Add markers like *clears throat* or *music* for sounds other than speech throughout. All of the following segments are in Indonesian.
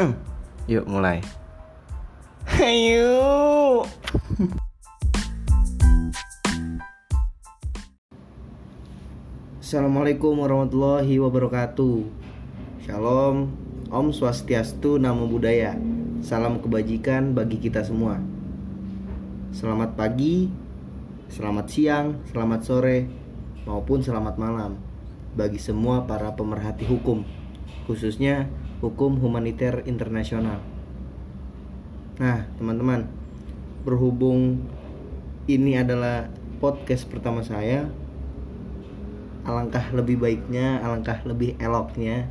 *clears throat* Yuk mulai. *laughs* Ayo. Assalamualaikum warahmatullahi wabarakatuh. Shalom, Om Swastiastu, Namo Buddhaya. Salam kebajikan bagi kita semua. Selamat pagi, selamat siang, selamat sore, maupun selamat malam bagi semua para pemerhati hukum, khususnya hukum humaniter internasional. Nah, teman-teman, berhubung ini adalah podcast pertama saya, alangkah lebih baiknya, alangkah lebih eloknya,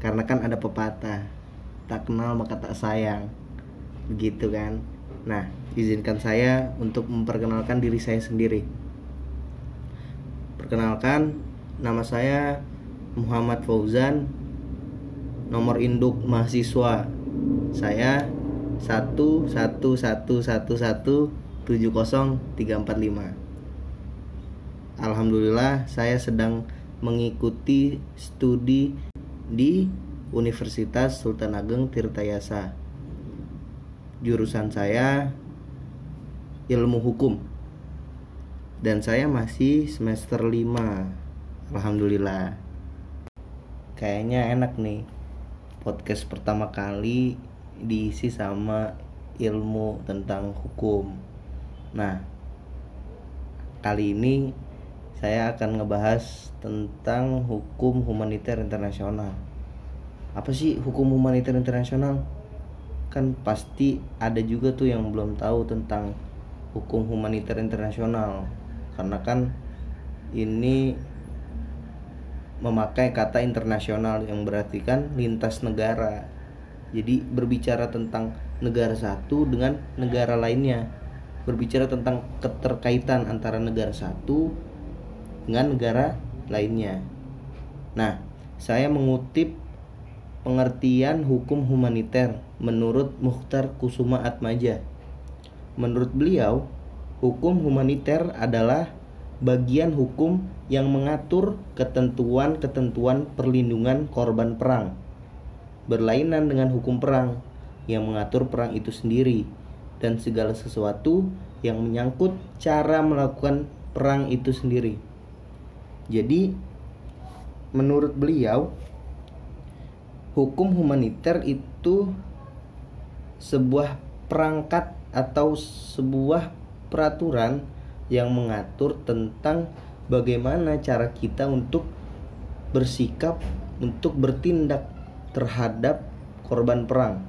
karena kan ada pepatah, tak kenal maka tak sayang, begitu kan? Nah, izinkan saya untuk memperkenalkan diri saya sendiri. Perkenalkan, nama saya Muhammad Fauzan, nomor induk mahasiswa saya satu satu satu satu satu tujuh kosong tiga empat lima. Alhamdulillah saya sedang mengikuti studi di Universitas Sultan Ageng Tirtayasa. Jurusan saya ilmu hukum. Dan saya masih semester 5. Alhamdulillah. Kayaknya enak nih. Podcast pertama kali diisi sama ilmu tentang hukum. Nah, kali ini saya akan ngebahas tentang hukum humaniter internasional. Apa sih hukum humaniter internasional? Kan pasti ada juga tuh yang belum tahu tentang hukum humaniter internasional. Karena kan ini memakai kata internasional yang berarti kan lintas negara. Jadi berbicara tentang negara satu dengan negara lainnya. Berbicara tentang keterkaitan antara negara satu dengan negara lainnya. Nah, saya mengutip pengertian hukum humaniter menurut Mukhtar Kusuma Atmaja. Menurut beliau, hukum humaniter adalah bagian hukum yang mengatur ketentuan-ketentuan perlindungan korban perang. Berlainan dengan hukum perang yang mengatur perang itu sendiri dan segala sesuatu yang menyangkut cara melakukan perang itu sendiri. Jadi menurut beliau hukum humaniter itu sebuah perangkat atau sebuah peraturan yang mengatur tentang bagaimana cara kita untuk bersikap untuk bertindak terhadap korban perang.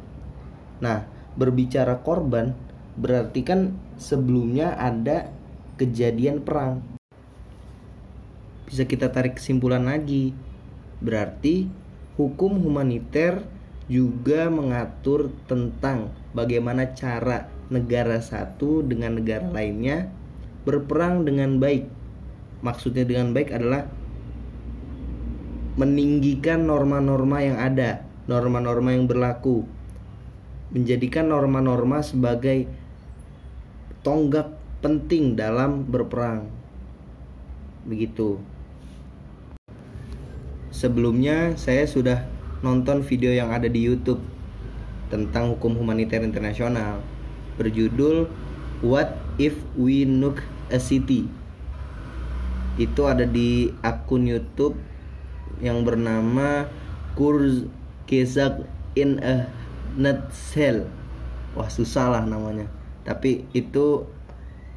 Nah, berbicara korban berarti kan sebelumnya ada kejadian perang bisa kita tarik kesimpulan lagi. Berarti hukum humaniter juga mengatur tentang bagaimana cara negara satu dengan negara lainnya berperang dengan baik. Maksudnya dengan baik adalah meninggikan norma-norma yang ada, norma-norma yang berlaku. Menjadikan norma-norma sebagai tonggak penting dalam berperang. Begitu. Sebelumnya saya sudah nonton video yang ada di YouTube tentang hukum humaniter internasional berjudul What If We Nuke City. Itu ada di akun YouTube yang bernama Kurs Kezak in a Nutshell. Wah susah lah namanya. Tapi itu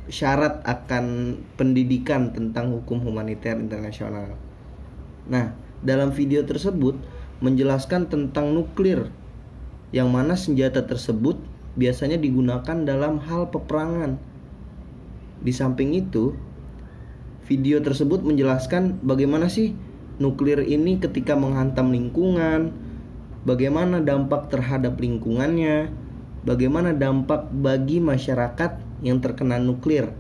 syarat akan pendidikan tentang hukum humaniter internasional. Nah, dalam video tersebut menjelaskan tentang nuklir yang mana senjata tersebut biasanya digunakan dalam hal peperangan. Di samping itu, video tersebut menjelaskan bagaimana sih nuklir ini ketika menghantam lingkungan, bagaimana dampak terhadap lingkungannya, bagaimana dampak bagi masyarakat yang terkena nuklir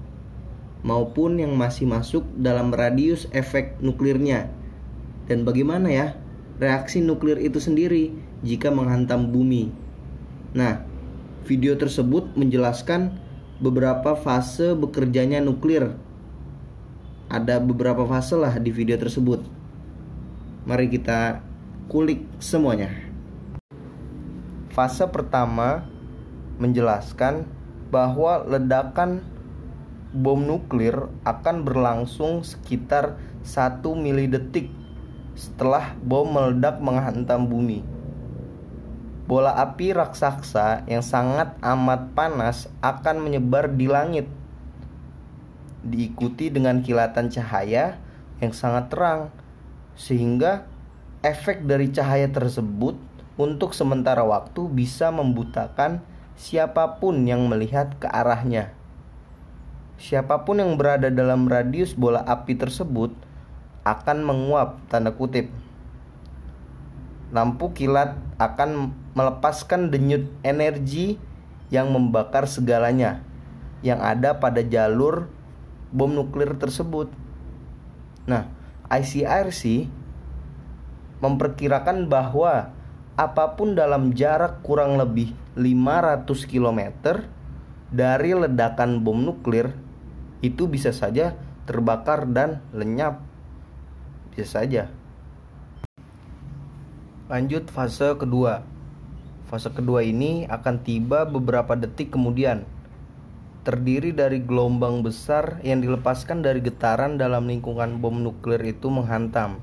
maupun yang masih masuk dalam radius efek nuklirnya dan bagaimana ya reaksi nuklir itu sendiri jika menghantam bumi. Nah, video tersebut menjelaskan beberapa fase bekerjanya nuklir. Ada beberapa fase lah di video tersebut. Mari kita kulik semuanya. Fase pertama menjelaskan bahwa ledakan bom nuklir akan berlangsung sekitar 1 milidetik setelah bom meledak menghantam bumi. Bola api raksasa yang sangat amat panas akan menyebar di langit, diikuti dengan kilatan cahaya yang sangat terang, sehingga efek dari cahaya tersebut untuk sementara waktu bisa membutakan siapa pun yang melihat ke arahnya. Siapa pun yang berada dalam radius bola api tersebut akan menguap tanda kutip. Lampu kilat akan melepaskan denyut energi yang membakar segalanya yang ada pada jalur bom nuklir tersebut. Nah, ICRC memperkirakan bahwa apa pun dalam jarak kurang lebih 500 km dari ledakan bom nuklir itu bisa saja terbakar dan lenyap. Bisa saja. Lanjut fase kedua. Fase kedua ini akan tiba beberapa detik kemudian. Terdiri dari gelombang besar yang dilepaskan dari getaran dalam lingkungan bom nuklir itu menghantam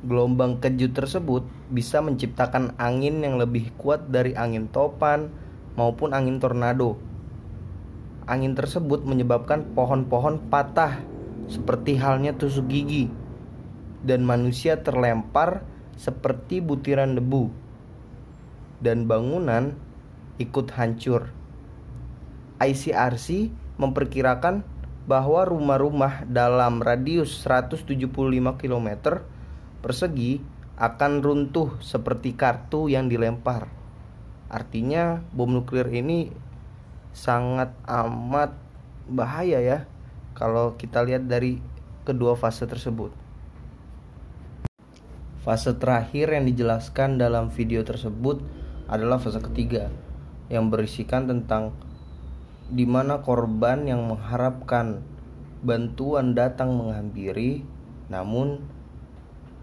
Gelombang kejut tersebut bisa menciptakan angin yang lebih kuat dari angin topan maupun angin tornado. Angin tersebut menyebabkan pohon-pohon patah seperti halnya tusuk gigi dan manusia terlempar seperti butiran debu dan bangunan ikut hancur. ICRC memperkirakan bahwa rumah-rumah dalam radius 175 km persegi akan runtuh seperti kartu yang dilempar. Artinya bom nuklir ini sangat amat bahaya ya kalau kita lihat dari kedua fase tersebut. Fase terakhir yang dijelaskan dalam video tersebut adalah fase ketiga yang berisikan tentang di mana korban yang mengharapkan bantuan datang menghampiri namun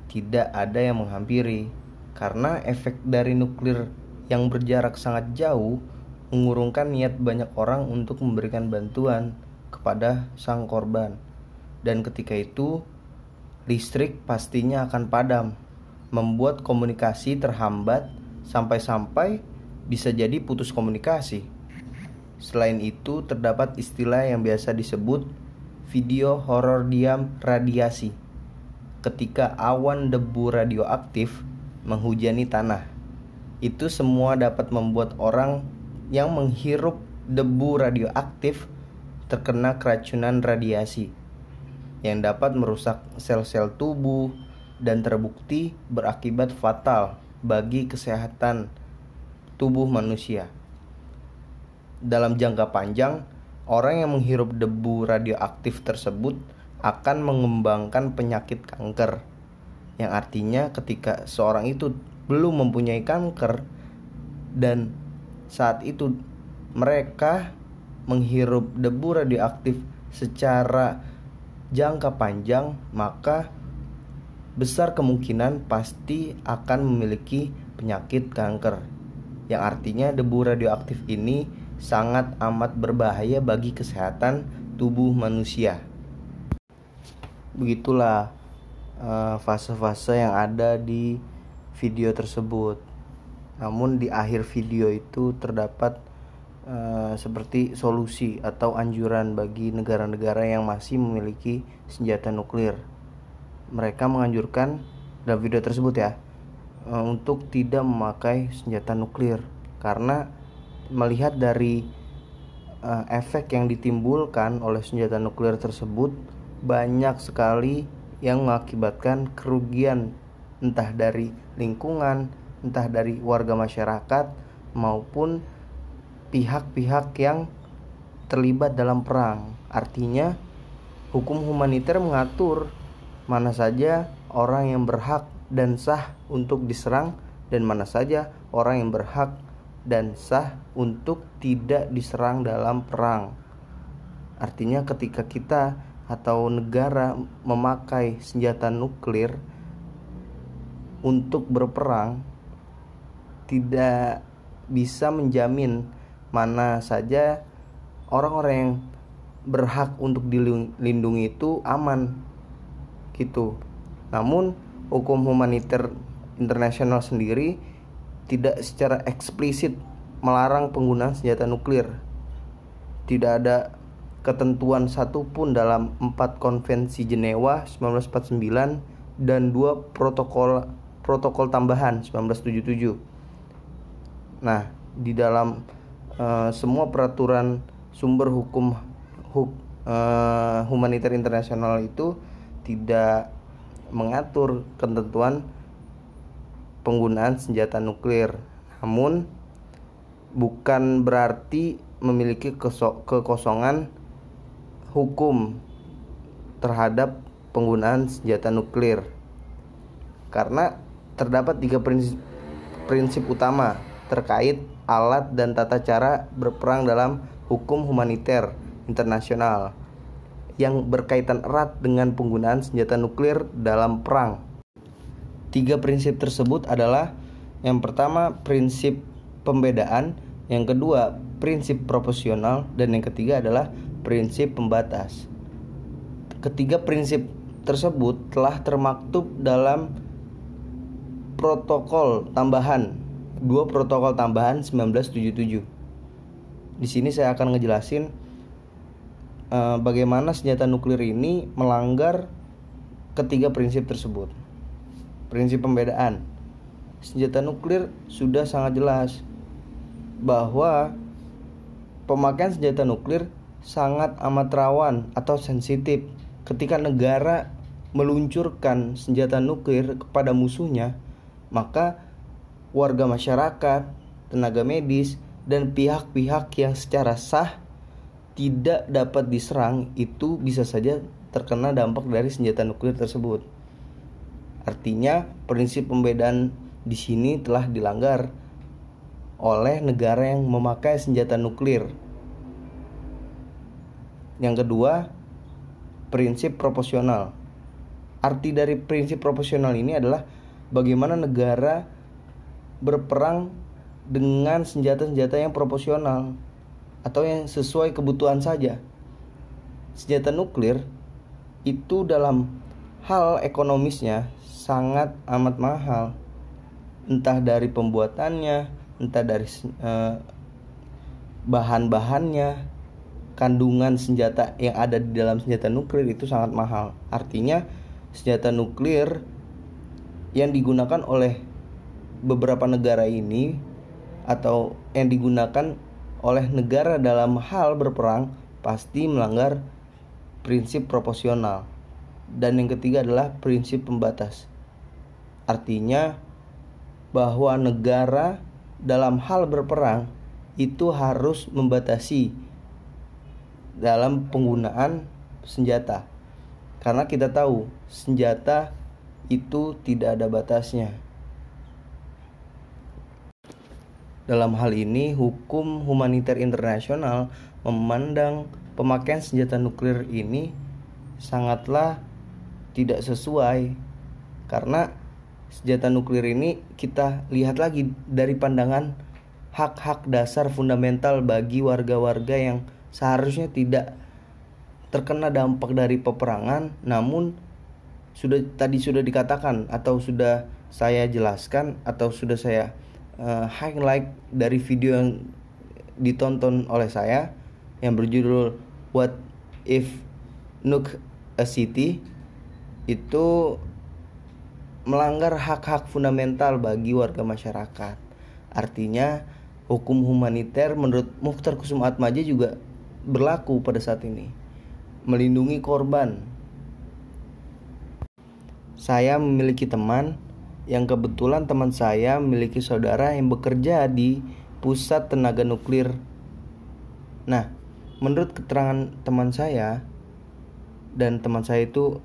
tidak ada yang menghampiri karena efek dari nuklir yang berjarak sangat jauh mengurungkan niat banyak orang untuk memberikan bantuan kepada sang korban. Dan ketika itu, listrik pastinya akan padam, membuat komunikasi terhambat sampai-sampai bisa jadi putus komunikasi. Selain itu, terdapat istilah yang biasa disebut video horor diam radiasi ketika awan debu radioaktif menghujani tanah. Itu semua dapat membuat orang yang menghirup debu radioaktif terkena keracunan radiasi yang dapat merusak sel-sel tubuh dan terbukti berakibat fatal bagi kesehatan tubuh manusia. Dalam jangka panjang, orang yang menghirup debu radioaktif tersebut akan mengembangkan penyakit kanker yang artinya ketika seorang itu belum mempunyai kanker dan saat itu mereka menghirup debu radioaktif secara jangka panjang maka besar kemungkinan pasti akan memiliki penyakit kanker yang artinya debu radioaktif ini sangat amat berbahaya bagi kesehatan tubuh manusia begitulah eh, fase-fase yang ada di video tersebut. Namun di akhir video itu terdapat uh, seperti solusi atau anjuran bagi negara-negara yang masih memiliki senjata nuklir. Mereka menganjurkan dalam video tersebut ya uh, untuk tidak memakai senjata nuklir karena melihat dari uh, efek yang ditimbulkan oleh senjata nuklir tersebut banyak sekali yang mengakibatkan kerugian entah dari lingkungan, entah dari warga masyarakat maupun pihak-pihak yang terlibat dalam perang. Artinya, hukum humaniter mengatur mana saja orang yang berhak dan sah untuk diserang dan mana saja orang yang berhak dan sah untuk tidak diserang dalam perang. Artinya ketika kita atau negara memakai senjata nuklir untuk berperang tidak bisa menjamin mana saja orang-orang yang berhak untuk dilindungi itu aman gitu. Namun hukum humaniter internasional sendiri tidak secara eksplisit melarang penggunaan senjata nuklir. Tidak ada ketentuan satupun dalam empat konvensi Jenewa 1949 dan dua protokol protokol tambahan 1977. Nah, di dalam uh, semua peraturan sumber hukum huk, uh, humaniter internasional itu tidak mengatur ketentuan penggunaan senjata nuklir. Namun bukan berarti memiliki kekosongan hukum terhadap penggunaan senjata nuklir. Karena terdapat tiga prinsip, prinsip utama terkait alat dan tata cara berperang dalam hukum humaniter internasional yang berkaitan erat dengan penggunaan senjata nuklir dalam perang. Tiga prinsip tersebut adalah yang pertama prinsip pembedaan, yang kedua prinsip proporsional, dan yang ketiga adalah prinsip pembatas. Ketiga prinsip tersebut telah termaktub dalam protokol tambahan dua protokol tambahan 1977. Di sini saya akan ngejelasin uh, bagaimana senjata nuklir ini melanggar ketiga prinsip tersebut. Prinsip pembedaan. Senjata nuklir sudah sangat jelas bahwa pemakaian senjata nuklir sangat amat rawan atau sensitif ketika negara meluncurkan senjata nuklir kepada musuhnya maka warga masyarakat, tenaga medis, dan pihak-pihak yang secara sah tidak dapat diserang itu bisa saja terkena dampak dari senjata nuklir tersebut. Artinya, prinsip pembedaan di sini telah dilanggar oleh negara yang memakai senjata nuklir. Yang kedua, prinsip proporsional. Arti dari prinsip proporsional ini adalah bagaimana negara berperang dengan senjata-senjata yang proporsional atau yang sesuai kebutuhan saja. Senjata nuklir itu dalam hal ekonomisnya sangat amat mahal. Entah dari pembuatannya, entah dari uh, bahan-bahannya, kandungan senjata yang ada di dalam senjata nuklir itu sangat mahal. Artinya senjata nuklir yang digunakan oleh beberapa negara ini atau yang digunakan oleh negara dalam hal berperang pasti melanggar prinsip proporsional. Dan yang ketiga adalah prinsip pembatas. Artinya bahwa negara dalam hal berperang itu harus membatasi dalam penggunaan senjata. Karena kita tahu senjata itu tidak ada batasnya. Dalam hal ini, hukum humaniter internasional memandang pemakaian senjata nuklir ini sangatlah tidak sesuai. Karena senjata nuklir ini kita lihat lagi dari pandangan hak-hak dasar fundamental bagi warga-warga yang seharusnya tidak terkena dampak dari peperangan namun sudah tadi sudah dikatakan atau sudah saya jelaskan atau sudah saya uh, highlight dari video yang ditonton oleh saya yang berjudul What If Nuke a City itu melanggar hak-hak fundamental bagi warga masyarakat. Artinya hukum humaniter menurut Mukhtar Kusum Atmaja juga berlaku pada saat ini. Melindungi korban saya memiliki teman yang kebetulan teman saya memiliki saudara yang bekerja di pusat tenaga nuklir. Nah, menurut keterangan teman saya dan teman saya itu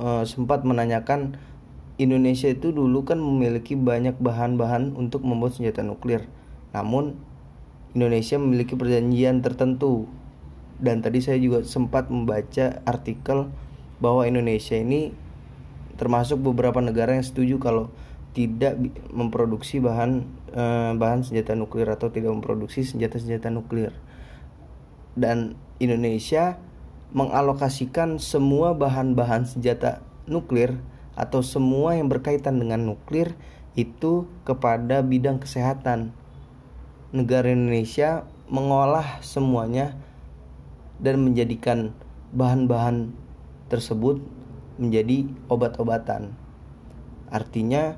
e, sempat menanyakan Indonesia itu dulu kan memiliki banyak bahan-bahan untuk membuat senjata nuklir. Namun Indonesia memiliki perjanjian tertentu. Dan tadi saya juga sempat membaca artikel bahwa Indonesia ini termasuk beberapa negara yang setuju kalau tidak memproduksi bahan eh, bahan senjata nuklir atau tidak memproduksi senjata-senjata nuklir. Dan Indonesia mengalokasikan semua bahan-bahan senjata nuklir atau semua yang berkaitan dengan nuklir itu kepada bidang kesehatan. Negara Indonesia mengolah semuanya dan menjadikan bahan-bahan tersebut menjadi obat-obatan. Artinya,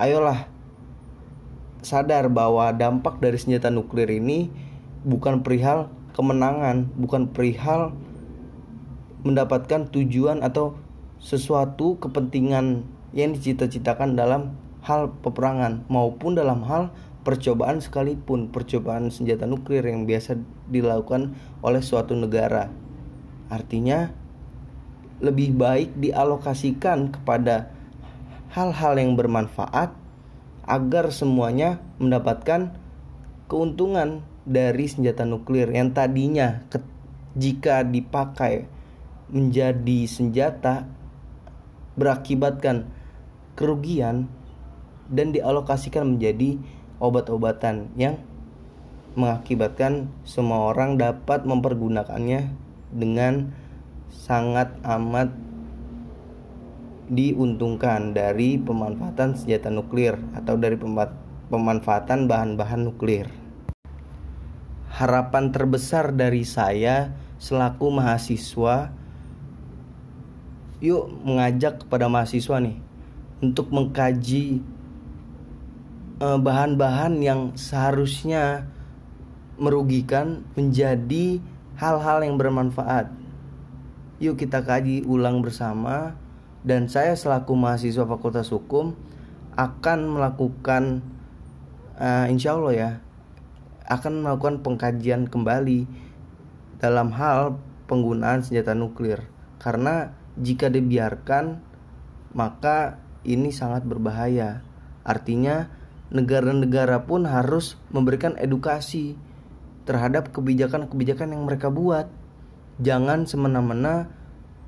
ayolah sadar bahwa dampak dari senjata nuklir ini bukan perihal kemenangan, bukan perihal mendapatkan tujuan atau sesuatu kepentingan yang dicita-citakan dalam hal peperangan maupun dalam hal percobaan sekalipun percobaan senjata nuklir yang biasa dilakukan oleh suatu negara. Artinya lebih baik dialokasikan kepada hal-hal yang bermanfaat agar semuanya mendapatkan keuntungan dari senjata nuklir yang tadinya jika dipakai menjadi senjata berakibatkan kerugian dan dialokasikan menjadi obat-obatan yang mengakibatkan semua orang dapat mempergunakannya dengan sangat amat diuntungkan dari pemanfaatan senjata nuklir atau dari pemanfaatan bahan-bahan nuklir. Harapan terbesar dari saya selaku mahasiswa yuk mengajak kepada mahasiswa nih untuk mengkaji eh, bahan-bahan yang seharusnya merugikan menjadi hal-hal yang bermanfaat. Yuk kita kaji ulang bersama dan saya selaku mahasiswa Fakultas Hukum akan melakukan uh, insya Allah ya akan melakukan pengkajian kembali dalam hal penggunaan senjata nuklir karena jika dibiarkan maka ini sangat berbahaya. Artinya negara-negara pun harus memberikan edukasi terhadap kebijakan-kebijakan yang mereka buat. Jangan semena-mena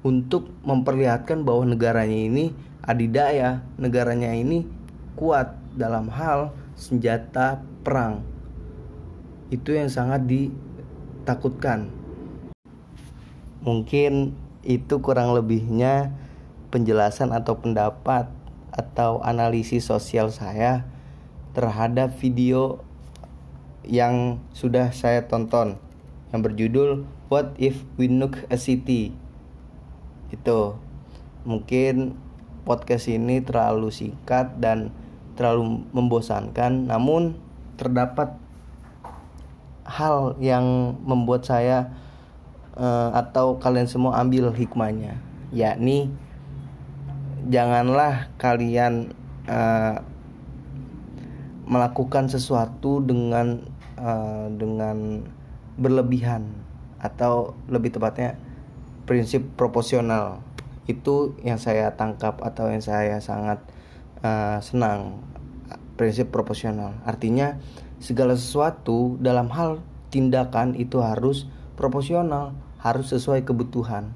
untuk memperlihatkan bahwa negaranya ini adidaya, negaranya ini kuat dalam hal senjata perang. Itu yang sangat ditakutkan. Mungkin itu kurang lebihnya penjelasan atau pendapat atau analisis sosial saya terhadap video yang sudah saya tonton yang berjudul What If We Nuke a City itu. Mungkin podcast ini terlalu singkat dan terlalu membosankan namun terdapat hal yang membuat saya uh, atau kalian semua ambil hikmahnya yakni janganlah kalian uh, melakukan sesuatu dengan uh, dengan berlebihan atau lebih tepatnya prinsip proporsional. Itu yang saya tangkap atau yang saya sangat uh, senang prinsip proporsional. Artinya segala sesuatu dalam hal tindakan itu harus proporsional, harus sesuai kebutuhan.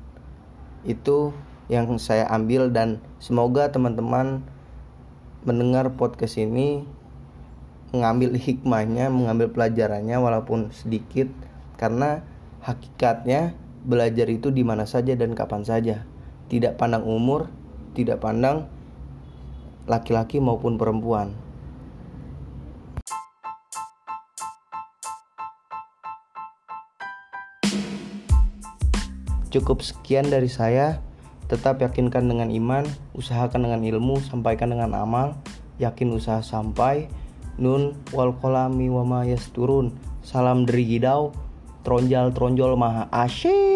Itu yang saya ambil dan semoga teman-teman mendengar podcast ini mengambil hikmahnya, mengambil pelajarannya walaupun sedikit. Karena hakikatnya belajar itu di mana saja dan kapan saja. Tidak pandang umur, tidak pandang laki-laki maupun perempuan. Cukup sekian dari saya. Tetap yakinkan dengan iman, usahakan dengan ilmu, sampaikan dengan amal, yakin usaha sampai. Nun wal kolami wa ma yasturun. Salam dari Gidau, tronjal tronjol maha asyik.